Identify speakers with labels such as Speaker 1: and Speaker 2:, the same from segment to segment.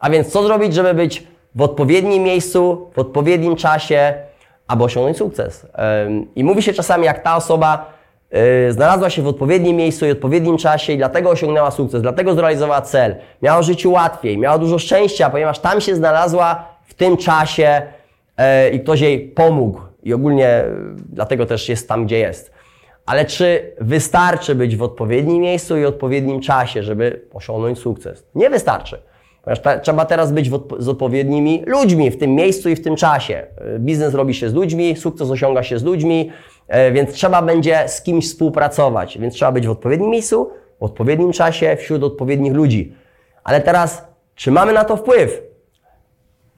Speaker 1: A więc co zrobić, żeby być w odpowiednim miejscu, w odpowiednim czasie, aby osiągnąć sukces? I mówi się czasami, jak ta osoba y, znalazła się w odpowiednim miejscu i odpowiednim czasie i dlatego osiągnęła sukces, dlatego zrealizowała cel, miała w życiu łatwiej, miała dużo szczęścia, ponieważ tam się znalazła w tym czasie e, i ktoś jej pomógł i ogólnie dlatego też jest tam, gdzie jest. Ale czy wystarczy być w odpowiednim miejscu i odpowiednim czasie, żeby osiągnąć sukces? Nie wystarczy. Ponieważ trzeba teraz być z odpowiednimi ludźmi w tym miejscu i w tym czasie. Biznes robi się z ludźmi, sukces osiąga się z ludźmi, e, więc trzeba będzie z kimś współpracować. Więc trzeba być w odpowiednim miejscu, w odpowiednim czasie, wśród odpowiednich ludzi. Ale teraz, czy mamy na to wpływ?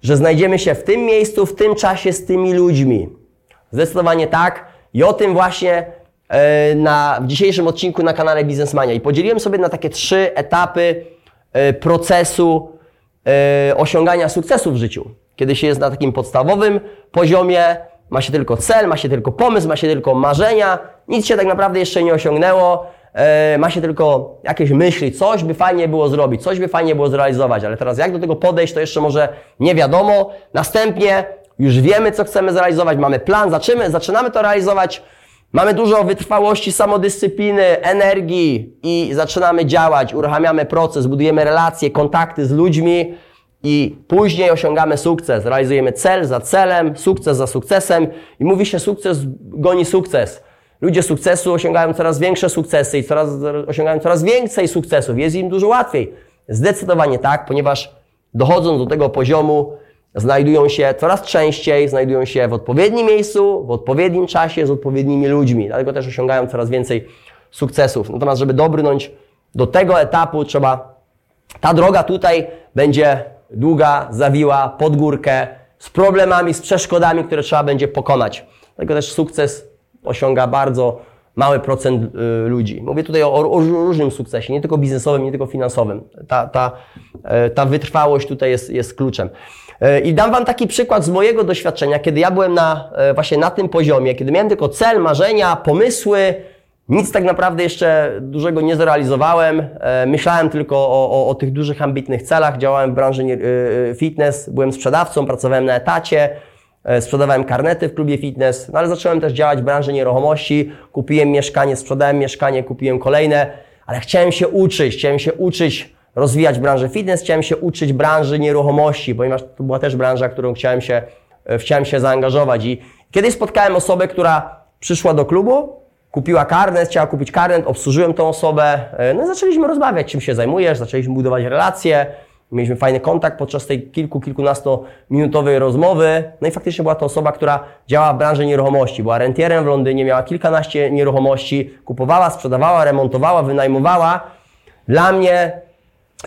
Speaker 1: Że znajdziemy się w tym miejscu, w tym czasie z tymi ludźmi? Zdecydowanie tak. I o tym właśnie e, na, w dzisiejszym odcinku na kanale Biznesmania. I podzieliłem sobie na takie trzy etapy e, procesu e, osiągania sukcesu w życiu. Kiedy się jest na takim podstawowym poziomie, ma się tylko cel, ma się tylko pomysł, ma się tylko marzenia, nic się tak naprawdę jeszcze nie osiągnęło, ma się tylko jakieś myśli, coś by fajnie było zrobić, coś by fajnie było zrealizować, ale teraz jak do tego podejść, to jeszcze może nie wiadomo. Następnie już wiemy, co chcemy zrealizować, mamy plan, zaczynamy, zaczynamy to realizować, mamy dużo wytrwałości, samodyscypliny, energii i zaczynamy działać, uruchamiamy proces, budujemy relacje, kontakty z ludźmi i później osiągamy sukces. Realizujemy cel za celem, sukces za sukcesem i mówi się sukces goni sukces. Ludzie sukcesu osiągają coraz większe sukcesy i coraz, osiągają coraz więcej sukcesów. Jest im dużo łatwiej. Zdecydowanie tak, ponieważ dochodząc do tego poziomu, znajdują się coraz częściej, znajdują się w odpowiednim miejscu, w odpowiednim czasie, z odpowiednimi ludźmi. Dlatego też osiągają coraz więcej sukcesów. Natomiast, żeby dobrnąć do tego etapu, trzeba, ta droga tutaj będzie długa, zawiła, pod górkę, z problemami, z przeszkodami, które trzeba będzie pokonać. Dlatego też sukces osiąga bardzo mały procent y, ludzi. Mówię tutaj o, o, różnym sukcesie, nie tylko biznesowym, nie tylko finansowym. Ta, ta, e, ta wytrwałość tutaj jest, jest kluczem. E, I dam Wam taki przykład z mojego doświadczenia, kiedy ja byłem na, e, właśnie na tym poziomie, kiedy miałem tylko cel, marzenia, pomysły, nic tak naprawdę jeszcze dużego nie zrealizowałem. Myślałem tylko o, o, o tych dużych, ambitnych celach. Działałem w branży fitness, byłem sprzedawcą, pracowałem na etacie, sprzedawałem karnety w klubie fitness, no ale zacząłem też działać w branży nieruchomości. Kupiłem mieszkanie, sprzedałem mieszkanie, kupiłem kolejne, ale chciałem się uczyć, chciałem się uczyć rozwijać branżę fitness, chciałem się uczyć branży nieruchomości, ponieważ to była też branża, którą chciałem się, e, chciałem się zaangażować. I kiedyś spotkałem osobę, która przyszła do klubu, kupiła karnet, chciała kupić karnet, obsłużyłem tą osobę, e, no i zaczęliśmy rozmawiać, czym się zajmujesz, zaczęliśmy budować relacje, mieliśmy fajny kontakt podczas tej kilku, kilkunastominutowej rozmowy. No i faktycznie była to osoba, która działała w branży nieruchomości. Była rentierem w Londynie, miała kilkanaście nieruchomości, kupowała, sprzedawała, remontowała, wynajmowała. Dla mnie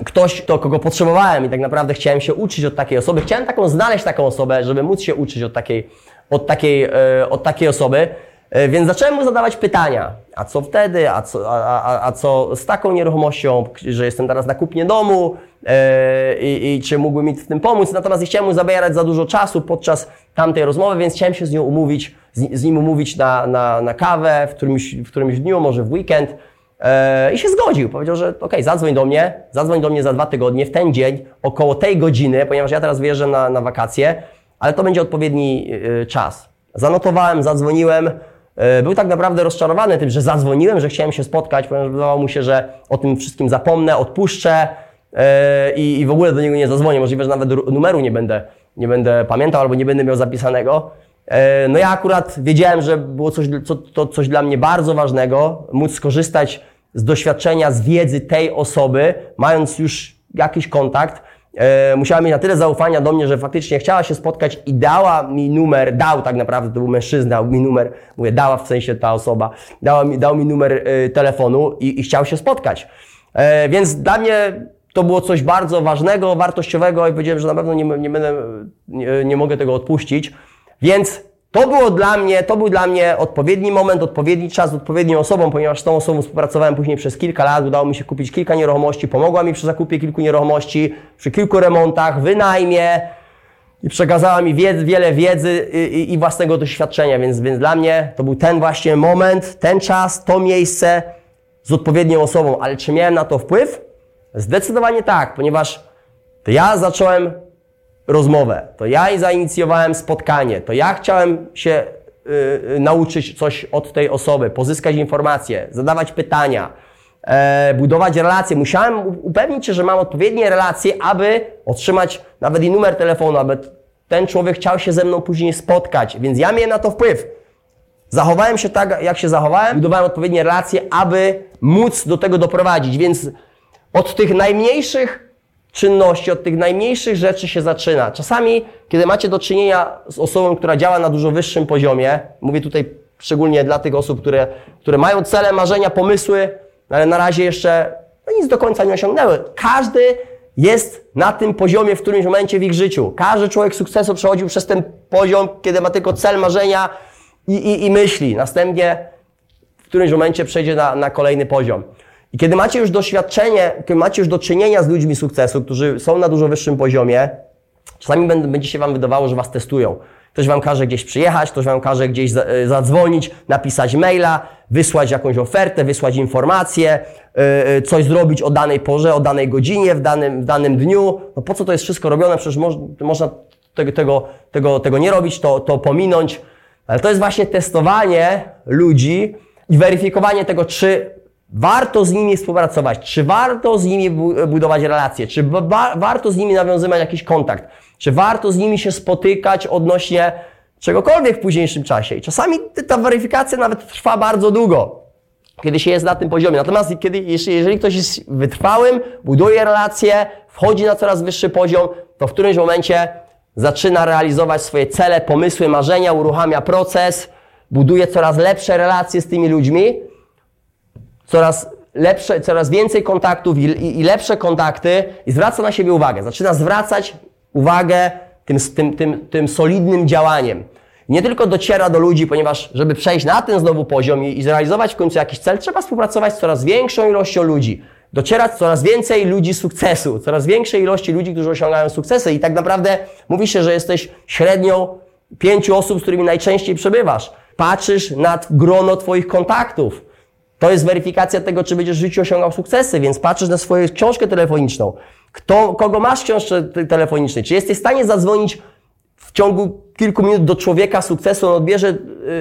Speaker 1: ktoś, to kogo potrzebowałem i tak naprawdę chciałem się uczyć od takiej osoby. Chciałem taką znaleźć taką osobę, żeby móc się uczyć od takiej, od takiej, e, od takiej osoby. E, więc zacząłem mu zadawać pytania. A co wtedy? A co, a, a, a co z taką nieruchomością, że jestem teraz na kupnie domu e, i, i, czy mógłby mi w tym pomóc? Natomiast nie chciałem mu zabierać za dużo czasu podczas tamtej rozmowy, więc chciałem się z nią umówić, z, z nim umówić na, na, na kawę w którymś, w którymś dniu, może w weekend. E, I się zgodził. Powiedział, że ok, zadzwoń do mnie, zadzwoń do mnie za dwa tygodnie, w ten dzień, około tej godziny, ponieważ ja teraz wyjeżdżam na, na wakacje, ale to będzie odpowiedni czas. Zanotowałem, zadzwoniłem. E, był tak naprawdę rozczarowany tym, że zadzwoniłem, że chciałem się spotkać, ponieważ wydawało mu się, że o tym wszystkim zapomnę, odpuszczę i, i w ogóle do niego nie zadzwonię. Możliwe, że nawet numeru nie będę, nie będę pamiętał albo nie będę miał zapisanego. E, no ja akurat wiedziałem, że było coś, co, to coś dla mnie bardzo ważnego, móc skorzystać z doświadczenia, z wiedzy tej osoby, mając już jakiś kontakt. E, musiała mieć na tyle zaufania do mnie, że faktycznie chciała się spotkać i dała mi numer, dał tak naprawdę, to był mężczyzna, dał mi numer, mówię, dała w sensie ta osoba, dała mi, dał mi numer y, telefonu i, i chciał się spotkać. E, więc dla mnie to było coś bardzo ważnego, wartościowego i powiedziałem, że na pewno nie, nie, będę, nie, nie mogę tego odpuścić. Więc to było dla mnie, to był dla mnie odpowiedni moment, odpowiedni czas, odpowiednią osobą, ponieważ z tą osobą współpracowałem później przez kilka lat, udało mi się kupić kilka nieruchomości, pomogła mi przy zakupie kilku nieruchomości, przy kilku remontach, wynajmie i przekazała mi wiedz, wiele wiedzy i, i, i, własnego doświadczenia, więc, więc dla mnie to był ten właśnie moment, ten czas, to miejsce z odpowiednią osobą, ale czy miałem na to wpływ? Zdecydowanie tak, ponieważ ja zacząłem rozmowę, to ja zainicjowałem spotkanie, to ja chciałem się y, nauczyć coś od tej osoby, pozyskać informacje, zadawać pytania, e, budować relacje. Musiałem upewnić się, że mam odpowiednie relacje, aby otrzymać nawet i numer telefonu, aby ten człowiek chciał się ze mną później spotkać, więc ja miałem na to wpływ. Zachowałem się tak, jak się zachowałem, budowałem odpowiednie relacje, aby móc do tego doprowadzić, więc od tych najmniejszych czynności, od tych najmniejszych rzeczy się zaczyna. Czasami, kiedy macie do czynienia z osobą, która działa na dużo wyższym poziomie, mówię tutaj szczególnie dla tych osób, które, które mają cele, marzenia, pomysły, ale na razie jeszcze no nic do końca nie osiągnęły. Każdy jest na tym poziomie w którymś momencie w ich życiu. Każdy człowiek sukcesu przechodził przez ten poziom, kiedy ma tylko cel, marzenia i, i, i myśli. Następnie w którymś momencie przejdzie na, na kolejny poziom. I kiedy macie już doświadczenie, kiedy macie już do czynienia z ludźmi sukcesu, którzy są na dużo wyższym poziomie, czasami będzie się Wam wydawało, że Was testują. Ktoś Wam każe gdzieś przyjechać, ktoś Wam każe gdzieś e, zadzwonić, napisać maila, wysłać jakąś ofertę, wysłać informację, e, e, coś zrobić o danej porze, o danej godzinie, w danym, w danym dniu. No po co to jest wszystko robione? Przecież można tego, tego, tego, tego nie robić, to, to pominąć. Ale to jest właśnie testowanie ludzi i weryfikowanie tego, czy warto z nimi współpracować, czy warto z nimi budować relacje, czy warto z nimi nawiązywać jakiś kontakt, czy warto z nimi się spotykać odnośnie czegokolwiek w późniejszym czasie. I czasami ta weryfikacja nawet trwa bardzo długo, kiedy się jest na tym poziomie. Natomiast kiedy, jeżeli ktoś jest wytrwałym, buduje relacje, wchodzi na coraz wyższy poziom, to w którymś momencie zaczyna realizować swoje cele, pomysły, marzenia, uruchamia proces, buduje coraz lepsze relacje z tymi ludźmi, coraz lepsze, coraz więcej kontaktów i, i, i lepsze kontakty i zwraca na siebie uwagę. Zaczyna zwracać uwagę tym, tym, tym, tym solidnym działaniem. Nie tylko dociera do ludzi, ponieważ żeby przejść na ten znowu poziom i, i zrealizować w końcu jakiś cel, trzeba współpracować z coraz większą ilością ludzi. Docierać coraz więcej ludzi sukcesu, coraz większej ilości ludzi, którzy osiągają sukcesy i tak naprawdę mówi się, że jesteś średnią pięciu osób, z którymi najczęściej przebywasz. Patrzysz nad grono Twoich kontaktów. To jest weryfikacja tego, czy będziesz w życiu osiągał sukcesy, więc patrzysz na swoją książkę telefoniczną. Kto, kogo masz w książce telefonicznej? Czy jesteś w stanie zadzwonić w ciągu kilku minut do człowieka sukcesu, on odbierze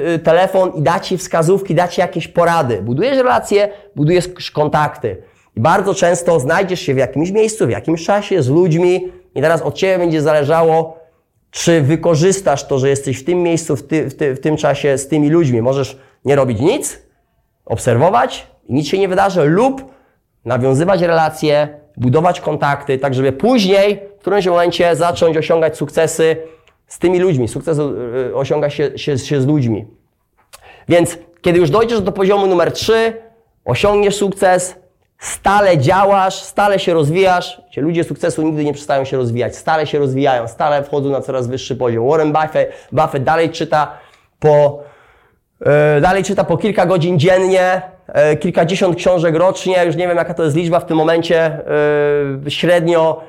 Speaker 1: yy, telefon i da Ci wskazówki, da Ci jakieś porady. Budujesz relacje, budujesz kontakty. I bardzo często znajdziesz się w jakimś miejscu, w jakimś czasie z ludźmi i teraz od Ciebie będzie zależało, czy wykorzystasz to, że jesteś w tym miejscu, w, ty, w, ty, w tym czasie z tymi ludźmi. Możesz nie robić nic, obserwować i nic się nie wydarzy, lub nawiązywać relacje, budować kontakty, tak żeby później w którymś momencie zacząć osiągać sukcesy z tymi ludźmi. Sukces y, osiąga się, się, się z ludźmi. Więc kiedy już dojdziesz do poziomu numer 3, osiągniesz sukces, stale działasz, stale się rozwijasz. Ludzie sukcesu nigdy nie przestają się rozwijać, stale się rozwijają, stale wchodzą na coraz wyższy poziom. Warren Buffett, Buffett dalej czyta po E, dalej czyta po kilka godzin dziennie, e, kilkadziesiąt książek rocznie, już nie wiem jaka to jest liczba w tym momencie, e, średnio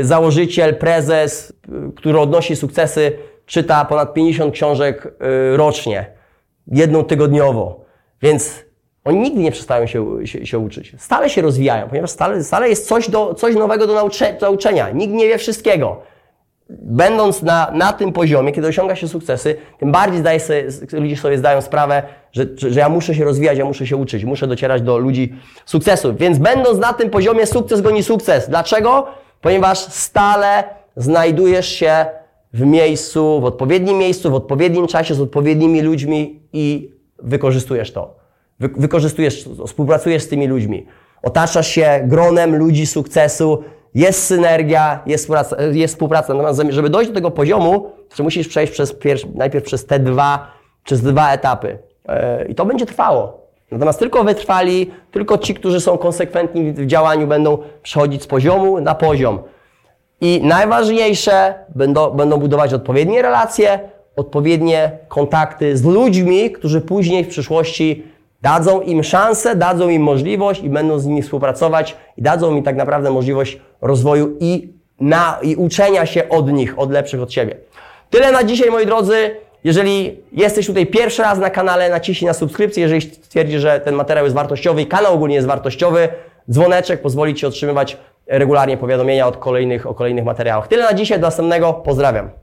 Speaker 1: założyciel, prezes, który odnosi sukcesy, czyta ponad 50 książek rocznie, jedną tygodniowo. Więc oni nigdy nie przestają się, się, się uczyć. Stale się rozwijają, ponieważ stale, stale jest coś, do, coś nowego do, naucze, do nauczenia. Nikt nie wie wszystkiego będąc na, na tym poziomie, kiedy osiąga się sukcesy, tym bardziej zdaje sobie, ludzie sobie zdają sprawę, że, że ja muszę się rozwijać, ja muszę się uczyć, muszę docierać do ludzi sukcesu. Więc będąc na tym poziomie, sukces goni sukces. Dlaczego? Ponieważ stale znajdujesz się w miejscu, w odpowiednim miejscu, w odpowiednim czasie, z odpowiednimi ludźmi i wykorzystujesz to. Wy, wykorzystujesz, współpracujesz z tymi ludźmi. Otaczasz się gronem ludzi sukcesu, jest synergia, jest współpraca, jest współpraca. Natomiast żeby dojść do tego poziomu, to musisz przejść przez najpierw przez te dwa, przez dwa etapy. E, I to będzie trwało. Natomiast tylko wytrwali, tylko ci, którzy są konsekwentni w działaniu, będą przechodzić z poziomu na poziom. I najważniejsze, będą, będą budować odpowiednie relacje, odpowiednie kontakty z ludźmi, którzy później w przyszłości Dadzą im szansę, dadzą im możliwość i będą z nimi współpracować i dadzą im tak naprawdę możliwość rozwoju i, na, i uczenia się od nich, od lepszych od siebie. Tyle na dzisiaj, moi drodzy. Jeżeli jesteś tutaj pierwszy raz na kanale, naciśnij na subskrypcję. Jeżeli stwierdzisz, że ten materiał jest wartościowy i kanał ogólnie jest wartościowy, dzwoneczek pozwoli Ci otrzymywać regularnie powiadomienia od kolejnych, o kolejnych materiałach. Tyle na dzisiaj, do następnego, pozdrawiam.